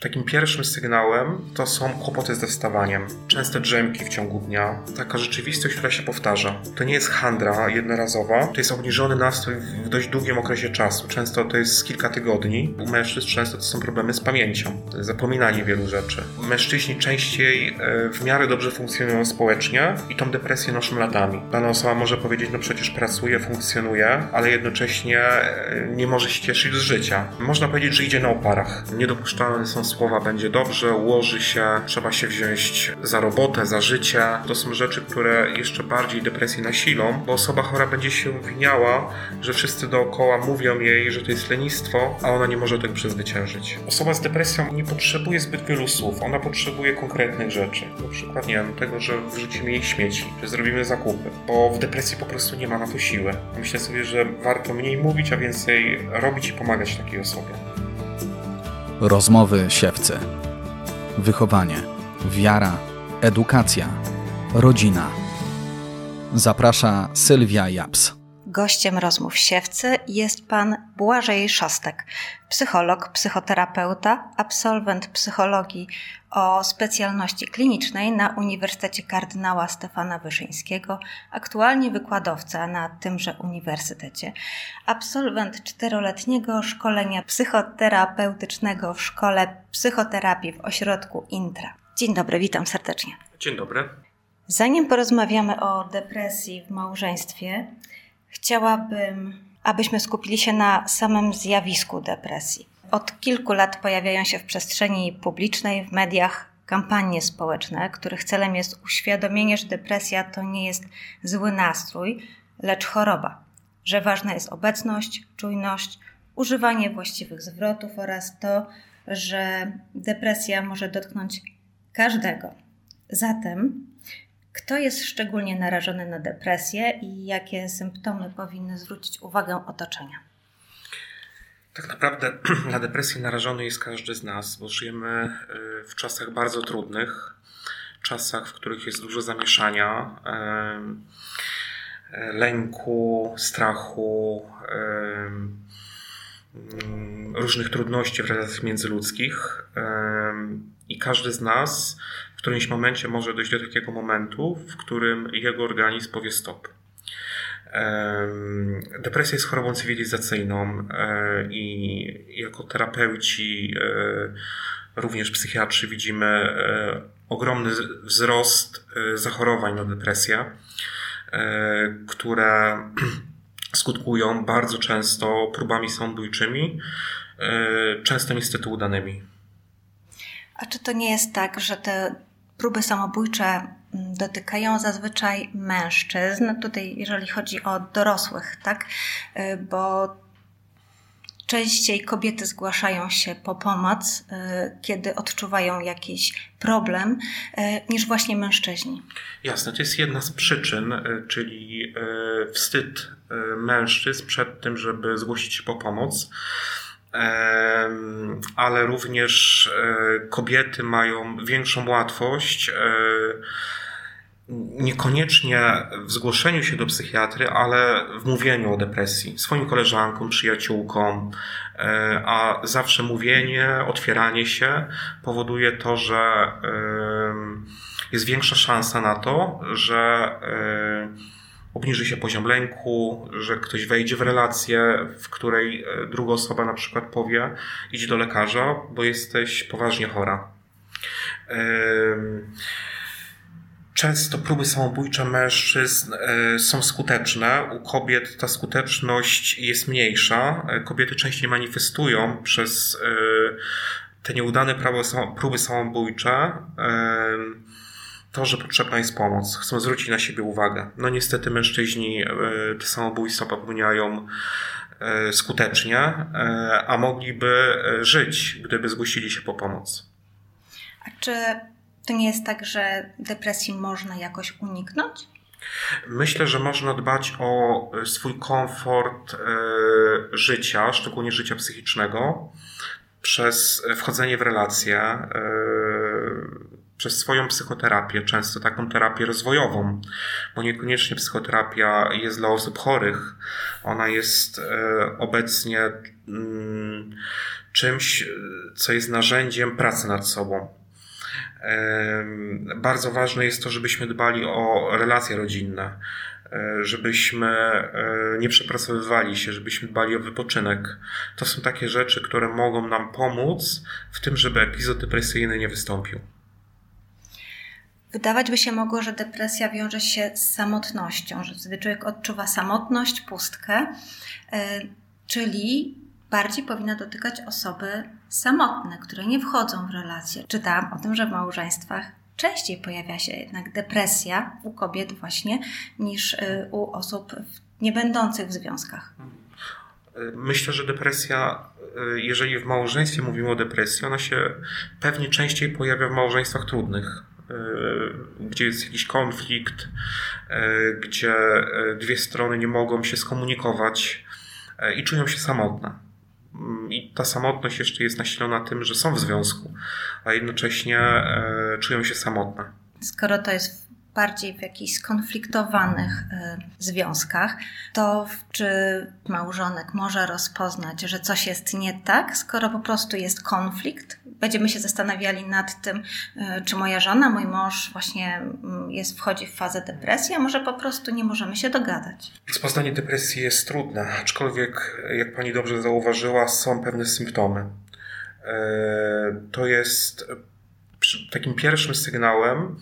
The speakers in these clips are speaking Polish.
Takim pierwszym sygnałem to są kłopoty ze wstawaniem. Częste drzemki w ciągu dnia. Taka rzeczywistość, która się powtarza. To nie jest handra jednorazowa, to jest obniżony nastrój w dość długim okresie czasu. Często to jest kilka tygodni. U mężczyzn często to są problemy z pamięcią, zapominanie wielu rzeczy. Mężczyźni częściej e, w miarę dobrze funkcjonują społecznie i tą depresję noszą latami. Dana osoba może powiedzieć, no przecież pracuje, funkcjonuje, ale jednocześnie e, nie może się cieszyć z życia. Można powiedzieć, że idzie na oparach. Niedopuszczalne są słowa będzie dobrze, ułoży się, trzeba się wziąć za robotę, za życie. To są rzeczy, które jeszcze bardziej depresję nasilą, bo osoba chora będzie się obwiniała, że wszyscy dookoła mówią jej, że to jest lenistwo, a ona nie może tego przezwyciężyć. Osoba z depresją nie potrzebuje zbyt wielu słów, ona potrzebuje konkretnych rzeczy. Na przykład, nie wiem, tego, że wrzucimy jej śmieci, że zrobimy zakupy, bo w depresji po prostu nie ma na to siły. Myślę sobie, że warto mniej mówić, a więcej robić i pomagać takiej osobie. Rozmowy siewcy. Wychowanie, wiara, edukacja, rodzina. Zaprasza Sylwia Japs. Gościem rozmów siewcy jest pan Błażej Szostek, psycholog, psychoterapeuta, absolwent psychologii o specjalności klinicznej na Uniwersytecie Kardynała Stefana Wyszyńskiego, aktualnie wykładowca na tymże uniwersytecie, absolwent czteroletniego szkolenia psychoterapeutycznego w Szkole Psychoterapii w ośrodku Intra. Dzień dobry, witam serdecznie. Dzień dobry. Zanim porozmawiamy o depresji w małżeństwie, chciałabym, abyśmy skupili się na samym zjawisku depresji. Od kilku lat pojawiają się w przestrzeni publicznej, w mediach kampanie społeczne, których celem jest uświadomienie, że depresja to nie jest zły nastrój, lecz choroba, że ważna jest obecność, czujność, używanie właściwych zwrotów oraz to, że depresja może dotknąć każdego. Zatem, kto jest szczególnie narażony na depresję i jakie symptomy powinny zwrócić uwagę otoczenia? Tak naprawdę na depresję narażony jest każdy z nas, bo żyjemy y, w czasach bardzo trudnych, czasach, w których jest dużo zamieszania, lęku, strachu, różnych trudności w relacjach międzyludzkich. I każdy z nas w którymś momencie może dojść do takiego momentu, w którym jego organizm powie stop. Depresja jest chorobą cywilizacyjną e, i jako terapeuci, e, również psychiatrzy, widzimy e, ogromny wzrost zachorowań na depresję, które skutkują bardzo często próbami samobójczymi, często niestety udanymi. A czy to nie jest tak, że te próby samobójcze mm, dotykają zazwyczaj mężczyzn, tutaj jeżeli chodzi o dorosłych, tak? Y, bo częściej kobiety zgłaszają się po pomoc, y, kiedy odczuwają jakiś problem, y, niż właśnie mężczyźni. Jasne, to jest jedna z przyczyn, czyli wstyd mężczyzn przed tym, żeby zgłosić się po pomoc ale również e, kobiety mają większą łatwość e, niekoniecznie w zgłoszeniu się do psychiatry, ale w mówieniu o depresji. Swoim koleżankom, przyjaciółkom, e, a zawsze mówienie, otwieranie się powoduje to, że jest większa szansa na to, że obniży się poziom lęku, że ktoś wejdzie w relację, w której e, druga osoba na przykład powie: idź do lekarza, bo jesteś poważnie chora. Często próby samobójcze mężczyzn e, są skuteczne. U kobiet ta skuteczność jest mniejsza. E, kobiety częściej manifestują przez te nieudane próby samobójcze to, że potrzebna jest pomoc, chcą zwrócić na siebie uwagę. No niestety mężczyźni e, te samobójstwa popełniają e, skutecznie, e, a mogliby żyć, gdyby zgłosili się po pomoc. A czy to nie jest tak, że depresji można jakoś uniknąć? Myślę, że można dbać o swój komfort życia, szczególnie życia psychicznego, przez wchodzenie w relacje przez swoją psychoterapię, często taką terapię rozwojową, bo niekoniecznie psychoterapia jest dla osób chorych. Ona jest e, obecnie mm, czymś, co jest narzędziem pracy nad sobą. Bardzo ważne jest to, żebyśmy dbali o relacje rodzinne, e, żebyśmy e, nie przepracowywali się, żebyśmy dbali o wypoczynek. To są takie rzeczy, które mogą nam pomóc w tym, żeby epizod depresyjny nie wystąpił. Wydawać by się mogło, że depresja wiąże się z samotnością, że wtedy człowiek odczuwa samotność, pustkę, e, czyli bardziej powinna dotykać osoby samotne, które nie wchodzą w relacje. Czytałam o tym, że w małżeństwach częściej pojawia się jednak depresja u kobiet właśnie niż y, u osób niebędących w związkach. Myślę, że depresja, jeżeli w małżeństwie mówimy o depresji, ona się pewnie częściej pojawia w małżeństwach trudnych, gdzie jest jakiś konflikt, gdzie dwie strony nie mogą się skomunikować i czują się samotne. Mm, i ta samotność jeszcze jest nasilona tym, że są w związku, a jednocześnie e, czują się samotne. Skoro to jest bardziej w jakichś skonfliktowanych y, związkach, to czy małżonek może rozpoznać, że coś jest nie tak, skoro po prostu jest konflikt? Będziemy się zastanawiali nad tym, y, czy moja żona, mój mąż właśnie y, jest, wchodzi w fazę depresji, a może po prostu nie możemy się dogadać. Rozpoznanie depresji jest trudne, aczkolwiek, jak pani dobrze zauważyła, są pewne symptomy. To jest takim pierwszym sygnałem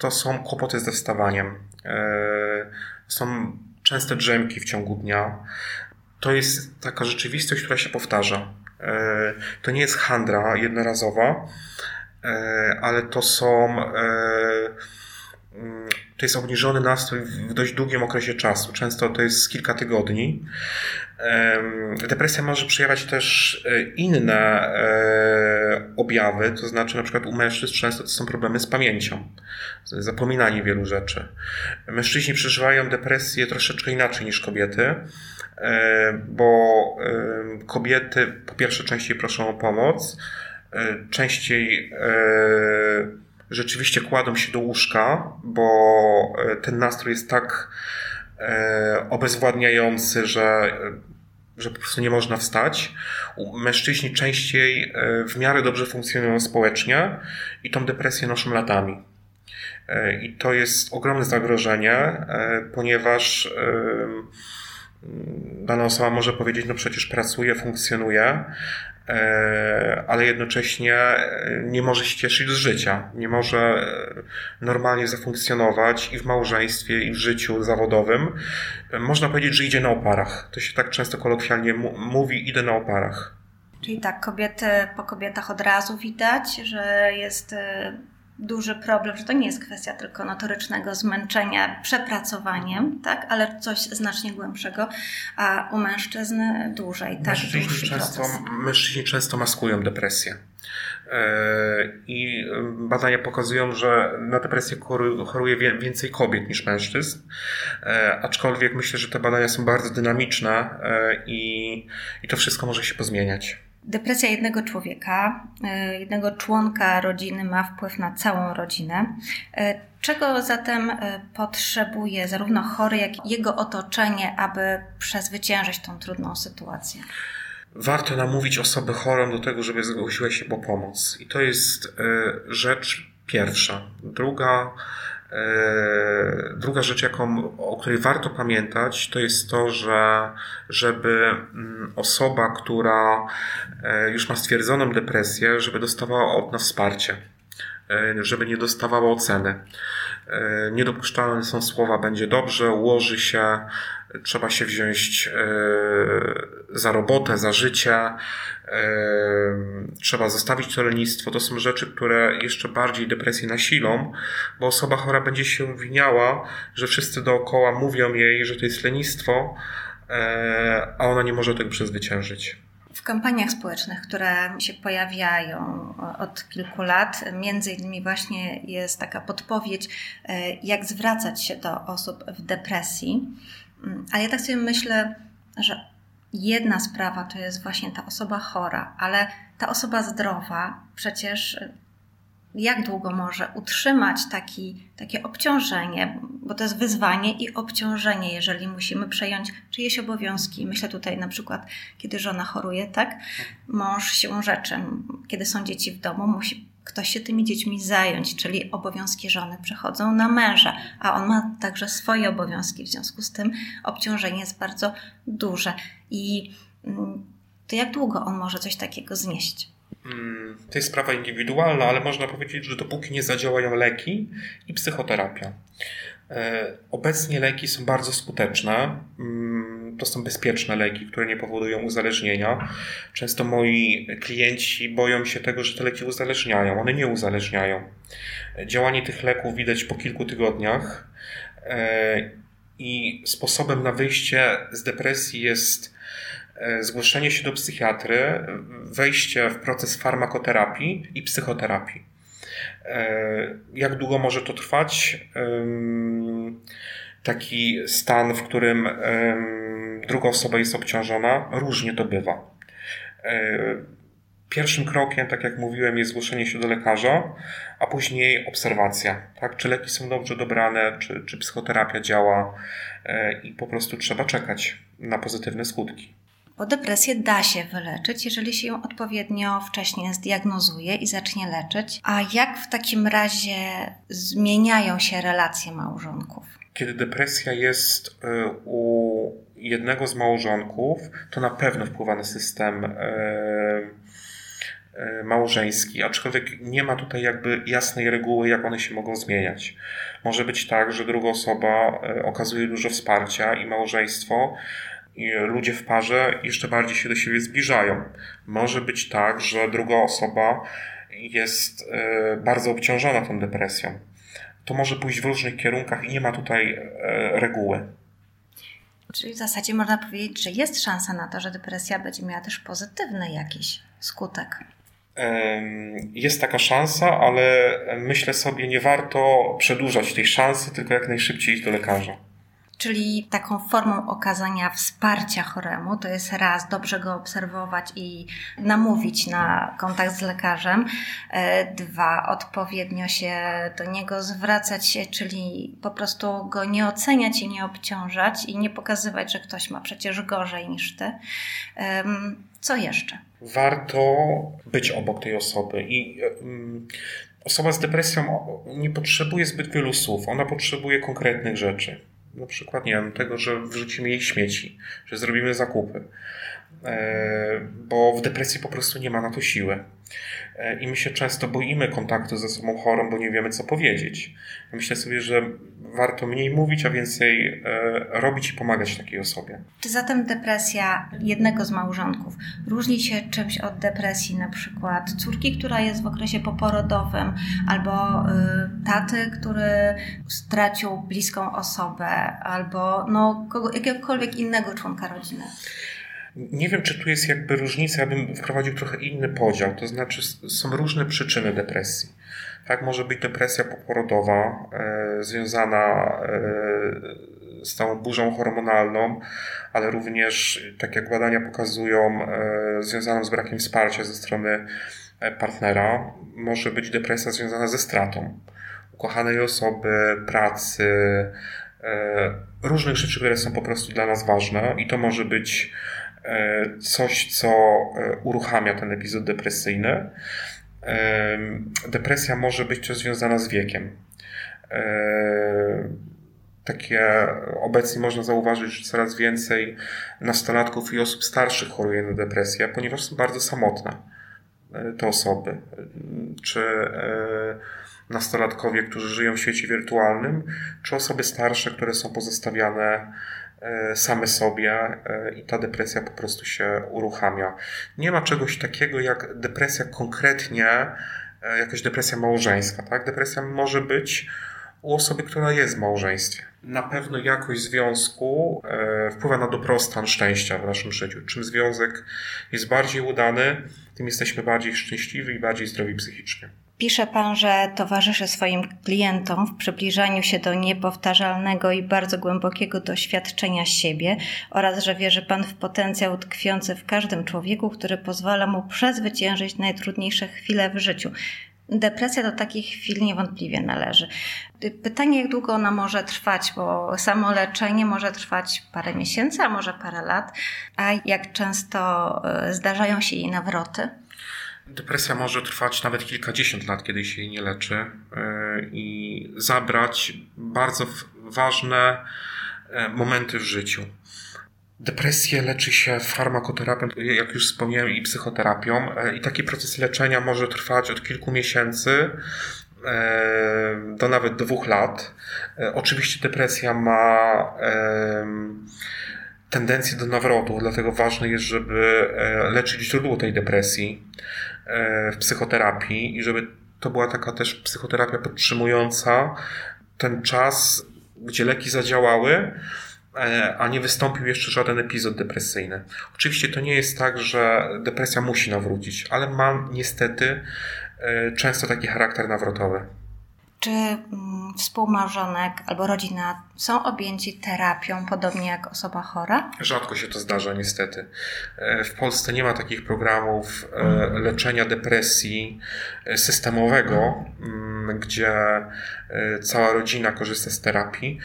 to są kłopoty ze wstawaniem. E, są częste drzemki w ciągu dnia. To jest taka rzeczywistość, która się powtarza. E, to nie jest handra jednorazowa, e, ale to są mm, to jest obniżony nastrój w dość długim okresie czasu. Często to jest kilka tygodni. Depresja może przejawiać też inne objawy, to znaczy na przykład u mężczyzn często to są problemy z pamięcią, zapominanie wielu rzeczy. Mężczyźni przeżywają depresję troszeczkę inaczej niż kobiety, e, bo kobiety po pierwsze częściej proszą o pomoc, częściej rzeczywiście kładą się do łóżka, bo ten nastrój jest tak obezwładniający, że że po prostu nie można wstać. Mężczyźni częściej e, w miarę dobrze funkcjonują społecznie i tą depresję noszą latami. E, I to jest ogromne zagrożenie, e, ponieważ dana osoba może powiedzieć, no przecież pracuje, funkcjonuje, E, ale jednocześnie e, nie może się cieszyć z życia, nie może e, normalnie zafunkcjonować i w małżeństwie, i w życiu zawodowym. Można powiedzieć, że idzie na oparach. To się tak często kolokwialnie mówi, idę na oparach. Czyli tak, kobiety po kobietach od razu widać, że jest duży problem, że to nie jest kwestia tylko notorycznego zmęczenia przepracowaniem, tak, ale coś znacznie głębszego, a u mężczyzn dłużej. Tak, mężczyźni, często, mężczyźni często maskują depresję. E, I badania pokazują, że na depresję choruje więcej kobiet niż mężczyzn, e, aczkolwiek myślę, że te badania są bardzo dynamiczne e, i, i to wszystko może się pozmieniać. Depresja jednego człowieka, e, jednego członka rodziny ma wpływ na całą rodzinę. E, czego zatem e, potrzebuje zarówno chory, jak i jego otoczenie, aby przezwyciężyć tą trudną sytuację? Warto namówić osobę chorą do tego, żeby zgłosiła się po pomoc. I to jest rzecz pierwsza. Druga, druga rzecz, jaką, o której warto pamiętać, to jest to, że żeby mm, osoba, która e, już ma stwierdzoną depresję, żeby dostawała od nas wsparcie, e, żeby nie dostawała oceny. Niedopuszczalne są słowa będzie dobrze, ułoży się, trzeba się wziąć za robotę, za życie, trzeba zostawić to lenistwo. To są rzeczy, które jeszcze bardziej depresję nasilą, bo osoba chora będzie się obwiniała, że wszyscy dookoła mówią jej, że to jest lenistwo, e, a ona nie może tego przezwyciężyć. W kampaniach społecznych, które się pojawiają od kilku lat, między innymi właśnie jest taka podpowiedź, e, jak zwracać się do osób w depresji. Mm, ale ja tak sobie myślę, że jedna sprawa to jest właśnie ta osoba chora, ale ta osoba zdrowa przecież jak długo może utrzymać taki, takie obciążenie? bo to jest wyzwanie i obciążenie, jeżeli musimy przejąć czyjeś obowiązki. Myślę tutaj na przykład, kiedy żona choruje, tak? Mąż się rzeczy, kiedy są dzieci w domu, musi ktoś się tymi dziećmi zająć, czyli obowiązki żony przechodzą na męża, a on ma także swoje obowiązki, w związku z tym obciążenie jest bardzo duże. I mm, to jak długo on może coś takiego znieść? Mm, to jest sprawa indywidualna, ale można powiedzieć, że dopóki nie zadziałają leki i psychoterapia. E, obecnie leki są bardzo skuteczne. Mm, to są bezpieczne leki, które nie powodują uzależnienia. Często moi klienci boją się tego, że te leki uzależniają. One nie uzależniają. Działanie tych leków widać po kilku tygodniach e, i sposobem na wyjście z depresji jest zgłoszenie się do psychiatry, wejście w proces farmakoterapii i psychoterapii. E, jak długo może to trwać? Taki stan, w którym druga osoba jest obciążona, różnie to bywa. E, pierwszym krokiem, tak jak mówiłem, jest zgłoszenie się do lekarza, a później obserwacja. Tak? Czy leki są dobrze dobrane, czy, czy psychoterapia działa e, i po prostu trzeba czekać na pozytywne skutki. Bo depresję da się wyleczyć, jeżeli się ją odpowiednio wcześnie zdiagnozuje i zacznie leczyć. A jak w takim razie zmieniają się relacje małżonków? Kiedy depresja jest y, u jednego z małżonków, to na pewno wpływa na system y, y, małżeński, aczkolwiek nie ma tutaj jakby jasnej reguły, jak one się mogą zmieniać. Może być tak, że druga osoba okazuje dużo wsparcia i małżeństwo ludzie w parze jeszcze bardziej się do siebie zbliżają. Może być tak, że druga osoba jest e, bardzo obciążona tą depresją. To może pójść w różnych kierunkach i nie ma tutaj e, reguły. Czyli w zasadzie można powiedzieć, że jest szansa na to, że depresja będzie miała też pozytywny jakiś skutek. Jest taka szansa, ale myślę sobie, nie warto przedłużać tej szansy, tylko jak najszybciej iść do lekarza czyli taką formą okazania wsparcia choremu. To jest raz, dobrze go obserwować i namówić na kontakt z lekarzem. E, dwa, odpowiednio się do niego zwracać się, czyli po prostu go nie oceniać i nie obciążać i nie pokazywać, że ktoś ma przecież gorzej niż ty. Co jeszcze? Warto być obok tej osoby i osoba z depresją nie potrzebuje zbyt wielu słów, ona potrzebuje konkretnych rzeczy na przykład, nie wiem, tego, że wrzucimy jej śmieci, że zrobimy zakupy. E, bo w depresji po prostu nie ma na to siły. E, I my się często boimy kontaktu ze sobą chorą, bo nie wiemy, co powiedzieć. Myślę sobie, że warto mniej mówić, a więcej e, robić i pomagać takiej osobie. Czy zatem depresja jednego z małżonków różni się czymś od depresji na przykład córki, która jest w okresie poporodowym, albo taty, który stracił bliską osobę, albo no, jakiegokolwiek innego członka rodziny? Nie wiem, czy tu jest jakby różnica, ja bym wprowadził trochę inny podział, to znaczy są różne przyczyny depresji. Tak, może być depresja poporodowa, e, związana e, z tą burzą hormonalną, ale również, tak jak badania pokazują, e, związaną z brakiem wsparcia ze strony e, partnera. Może być depresja związana ze stratą ukochanej osoby, pracy, e, różnych rzeczy, które są po prostu dla nas ważne i to może być coś, co e, uruchamia ten epizod depresyjny. E, depresja może być też związana z wiekiem. Takie obecnie można zauważyć, że coraz więcej nastolatków i osób starszych choruje na depresję, ponieważ są bardzo samotne te osoby. Czy nastolatkowie, którzy żyją w świecie wirtualnym, czy osoby starsze, które są pozostawiane E, same sobie e, i ta depresja po prostu się uruchamia. Nie ma czegoś takiego jak depresja konkretnie, e, jakaś depresja małżeńska. Tak? Depresja może być u osoby, która jest w małżeństwie. Na pewno jakość związku wpływa na dobrostan szczęścia w naszym życiu. Czym związek jest bardziej udany, tym jesteśmy bardziej szczęśliwi i bardziej zdrowi psychicznie. Pisze Pan, że towarzyszy swoim klientom w przybliżaniu się do niepowtarzalnego i bardzo głębokiego doświadczenia siebie oraz że wierzy Pan w potencjał tkwiący w każdym człowieku, który pozwala mu przezwyciężyć najtrudniejsze chwile w życiu. Depresja do takich chwil niewątpliwie należy. Pytanie, jak długo ona może trwać, bo samo leczenie może trwać parę miesięcy, a może parę lat. A jak często e, zdarzają się jej nawroty? Depresja może trwać nawet kilkadziesiąt lat, kiedy się jej nie leczy e, i zabrać bardzo ważne e, momenty w życiu. Depresję leczy się farmakoterapią, jak już wspomniałem, i psychoterapią. E, I taki proces leczenia może trwać od kilku miesięcy do nawet dwóch lat. Oczywiście depresja ma tendencję do nawrotu, dlatego ważne jest, żeby leczyć źródło tej depresji w psychoterapii i żeby to była taka też psychoterapia podtrzymująca ten czas, gdzie leki zadziałały, e, a nie wystąpił jeszcze żaden epizod depresyjny. Oczywiście to nie jest tak, że depresja musi nawrócić, ale ma niestety e, często taki charakter nawrotowy. Czy mm, współmałżonek albo rodzina są objęci terapią, podobnie jak osoba chora? Rzadko się to zdarza, niestety. E, w Polsce nie ma takich programów e, leczenia depresji e, systemowego, mm, gdzie cała rodzina korzysta z terapii.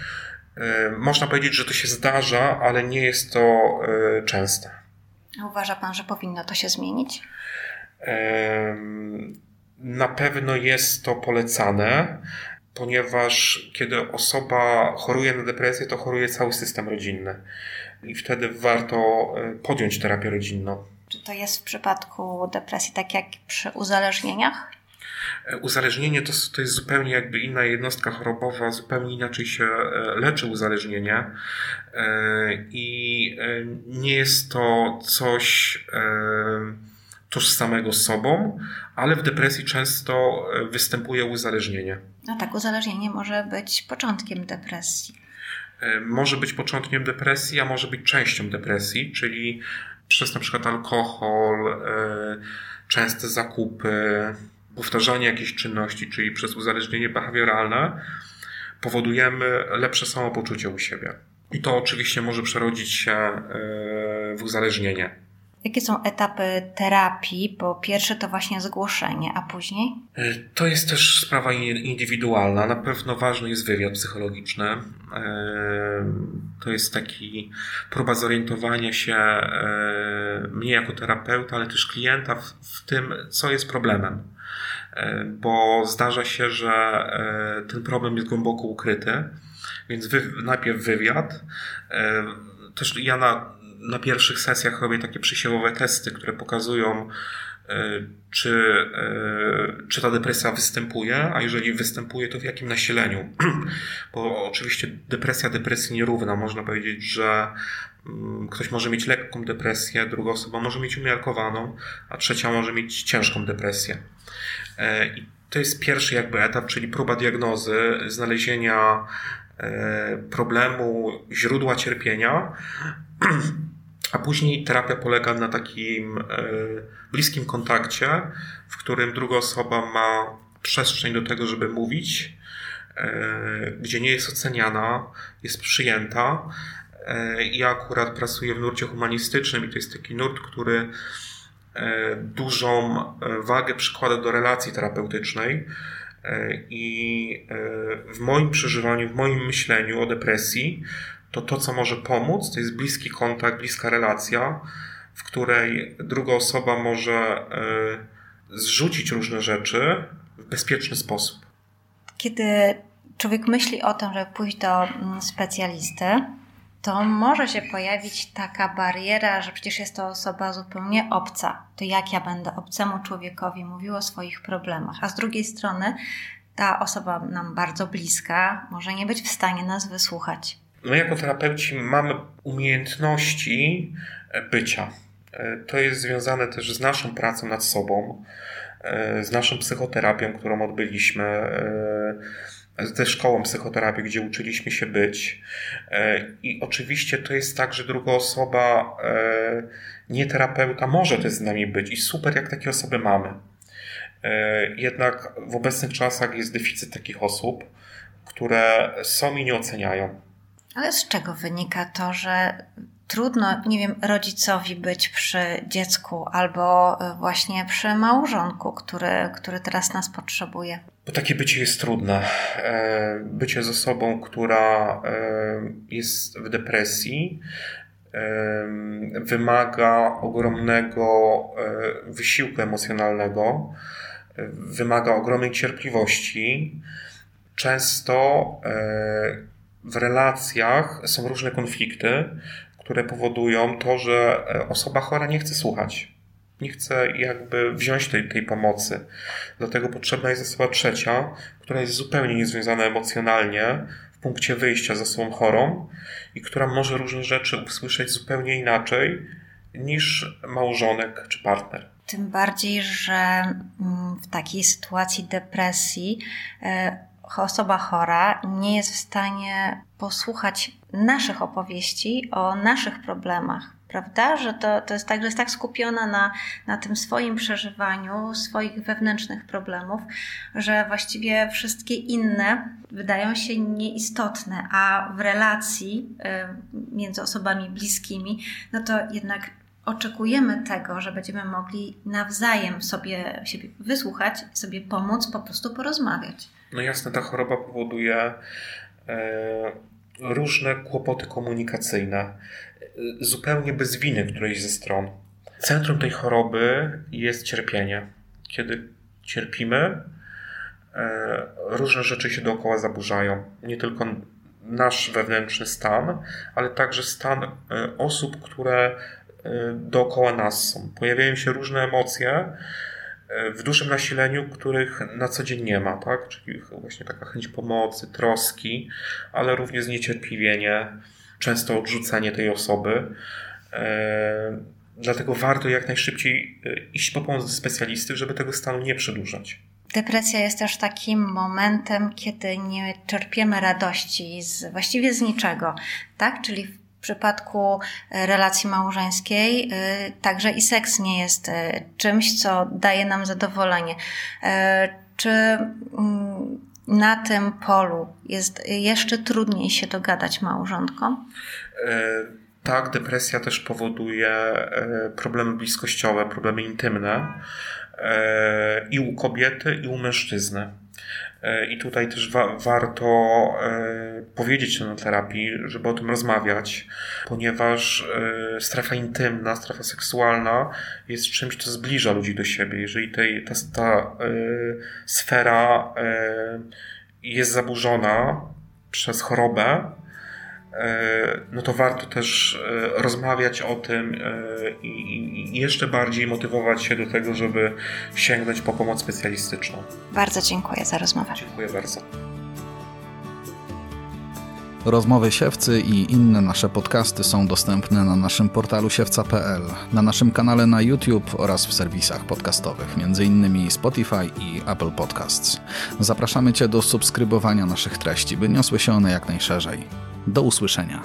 Można powiedzieć, że to się zdarza, ale nie jest to częste. Uważa Pan, że powinno to się zmienić? Na pewno jest to polecane, ponieważ kiedy osoba choruje na depresję, to choruje cały system rodzinny. I wtedy warto e, podjąć terapię rodzinną. Czy to jest w przypadku depresji tak jak przy uzależnieniach? E, uzależnienie to, to jest zupełnie jakby inna jednostka chorobowa, zupełnie inaczej się e, leczy uzależnienie i nie jest to coś tożsamego z sobą, ale w depresji często e, występuje uzależnienie. No tak, uzależnienie może być początkiem depresji. E, może być początkiem depresji, a może być częścią depresji, czyli przez na przykład alkohol, e, częste zakupy, powtarzanie jakiejś czynności, czyli przez uzależnienie behawioralne, powodujemy lepsze samopoczucie u siebie. I to oczywiście może przerodzić się w uzależnienie. Jakie są etapy terapii? Bo pierwsze to właśnie zgłoszenie, a później? E, to jest też sprawa indywidualna. Na pewno ważny jest wywiad psychologiczny. E, to jest taki próba zorientowania się e, mnie jako terapeuta, ale też klienta w, tym, co jest problemem. Bo zdarza się, że ten problem jest głęboko ukryty, więc najpierw wywiad. Też ja na na pierwszych sesjach robię takie przesiewowe testy, które pokazują, e, czy, e, czy ta depresja występuje, a jeżeli występuje, to w jakim nasileniu. Bo oczywiście depresja depresji nierówna. Można powiedzieć, że mm, ktoś może mieć lekką depresję, druga osoba może mieć umiarkowaną, a trzecia może mieć ciężką depresję. E, I to jest pierwszy jakby etap, czyli próba diagnozy, znalezienia problemu, źródła cierpienia. A później terapia polega na takim e, bliskim kontakcie, w którym druga osoba ma przestrzeń do tego, żeby mówić, e, gdzie nie jest oceniana, jest przyjęta. E, ja akurat pracuję w nurcie humanistycznym i to jest taki nurt, który dużą wagę przykłada do relacji terapeutycznej. I w moim przeżywaniu, w moim myśleniu o depresji, to to, co może pomóc, to jest bliski kontakt, bliska relacja, w której druga osoba może e, zrzucić różne rzeczy w bezpieczny sposób. Kiedy człowiek myśli o tym, żeby pójść do mm, specjalisty, to może się pojawić taka bariera, że przecież jest to osoba zupełnie obca. To jak ja będę obcemu człowiekowi mówił o swoich problemach? A z drugiej strony ta osoba nam bardzo bliska może nie być w stanie nas wysłuchać my jako terapeuci mamy umiejętności e, bycia. E, to jest związane też z naszą pracą nad sobą, e, z naszą psychoterapią, którą odbyliśmy, ze szkołą psychoterapii, gdzie uczyliśmy się być. I oczywiście to jest tak, że druga osoba, nie terapeuta, może też z nami być i super, jak takie osoby mamy. Jednak w obecnych czasach jest deficyt takich osób, które są i nie oceniają. Ale z czego wynika to, że trudno, nie wiem, rodzicowi być przy dziecku albo e, właśnie przy małżonku, który, który teraz nas potrzebuje? Bo takie bycie jest trudne. E, bycie z osobą, która e, jest w depresji, wymaga ogromnego wysiłku emocjonalnego, wymaga ogromnej cierpliwości. Często w relacjach są różne konflikty, które powodują to, że e, osoba chora nie chce słuchać. Nie chce jakby wziąć tej, tej pomocy. Dlatego potrzebna jest osoba trzecia, która jest zupełnie niezwiązana emocjonalnie w punkcie wyjścia z osobą chorą i która może różne rzeczy usłyszeć zupełnie inaczej niż małżonek czy partner. Tym bardziej, że mm, w takiej sytuacji depresji e, osoba chora nie jest w stanie posłuchać naszych opowieści o naszych problemach, prawda? Że to, to jest tak, że jest tak skupiona na, na tym swoim przeżywaniu, swoich wewnętrznych problemów, że właściwie wszystkie inne wydają się nieistotne, a w relacji y, między osobami bliskimi, no to jednak oczekujemy tego, że będziemy mogli nawzajem sobie siebie wysłuchać, sobie pomóc, po prostu porozmawiać. No jasne, ta choroba powoduje e, różne kłopoty komunikacyjne, e, zupełnie bez winy którejś ze stron. Centrum tej choroby jest cierpienie. Kiedy cierpimy, e, różne rzeczy się dookoła zaburzają. Nie tylko nasz wewnętrzny stan, ale także stan e, osób, które dookoła nas są. Pojawiają się różne emocje, w dużym nasileniu, których na co dzień nie ma, tak? Czyli właśnie taka chęć pomocy, troski, ale również zniecierpliwienie, często odrzucenie tej osoby. E, dlatego warto jak najszybciej e, iść po pomoc do specjalisty, żeby tego stanu nie przedłużać. Depresja jest też takim momentem, kiedy nie czerpiemy radości z, właściwie z niczego, tak? Czyli przypadku e, relacji małżeńskiej e, także i seks nie jest e, czymś, co daje nam zadowolenie. Czy mm, na tym polu jest jeszcze trudniej się dogadać małżonkom? Tak, depresja też powoduje problemy bliskościowe, problemy intymne i u kobiety, i u mężczyzny. E, I tutaj też wa warto e, powiedzieć na terapii, żeby o tym rozmawiać, ponieważ e, strefa intymna, strefa seksualna jest czymś, co zbliża ludzi do siebie. Jeżeli tej, ta, ta sfera jest zaburzona przez chorobę, no to warto też e, rozmawiać o tym e, i jeszcze bardziej motywować się do tego, żeby sięgnąć po pomoc specjalistyczną. Bardzo dziękuję za rozmowę. Dziękuję bardzo. Rozmowy Siewcy i inne nasze podcasty są dostępne na naszym portalu siewca.pl, na naszym kanale na YouTube oraz w serwisach podcastowych, m.in. Spotify i Apple Podcasts. Zapraszamy Cię do subskrybowania naszych treści, by niosły się one jak najszerzej. Do usłyszenia.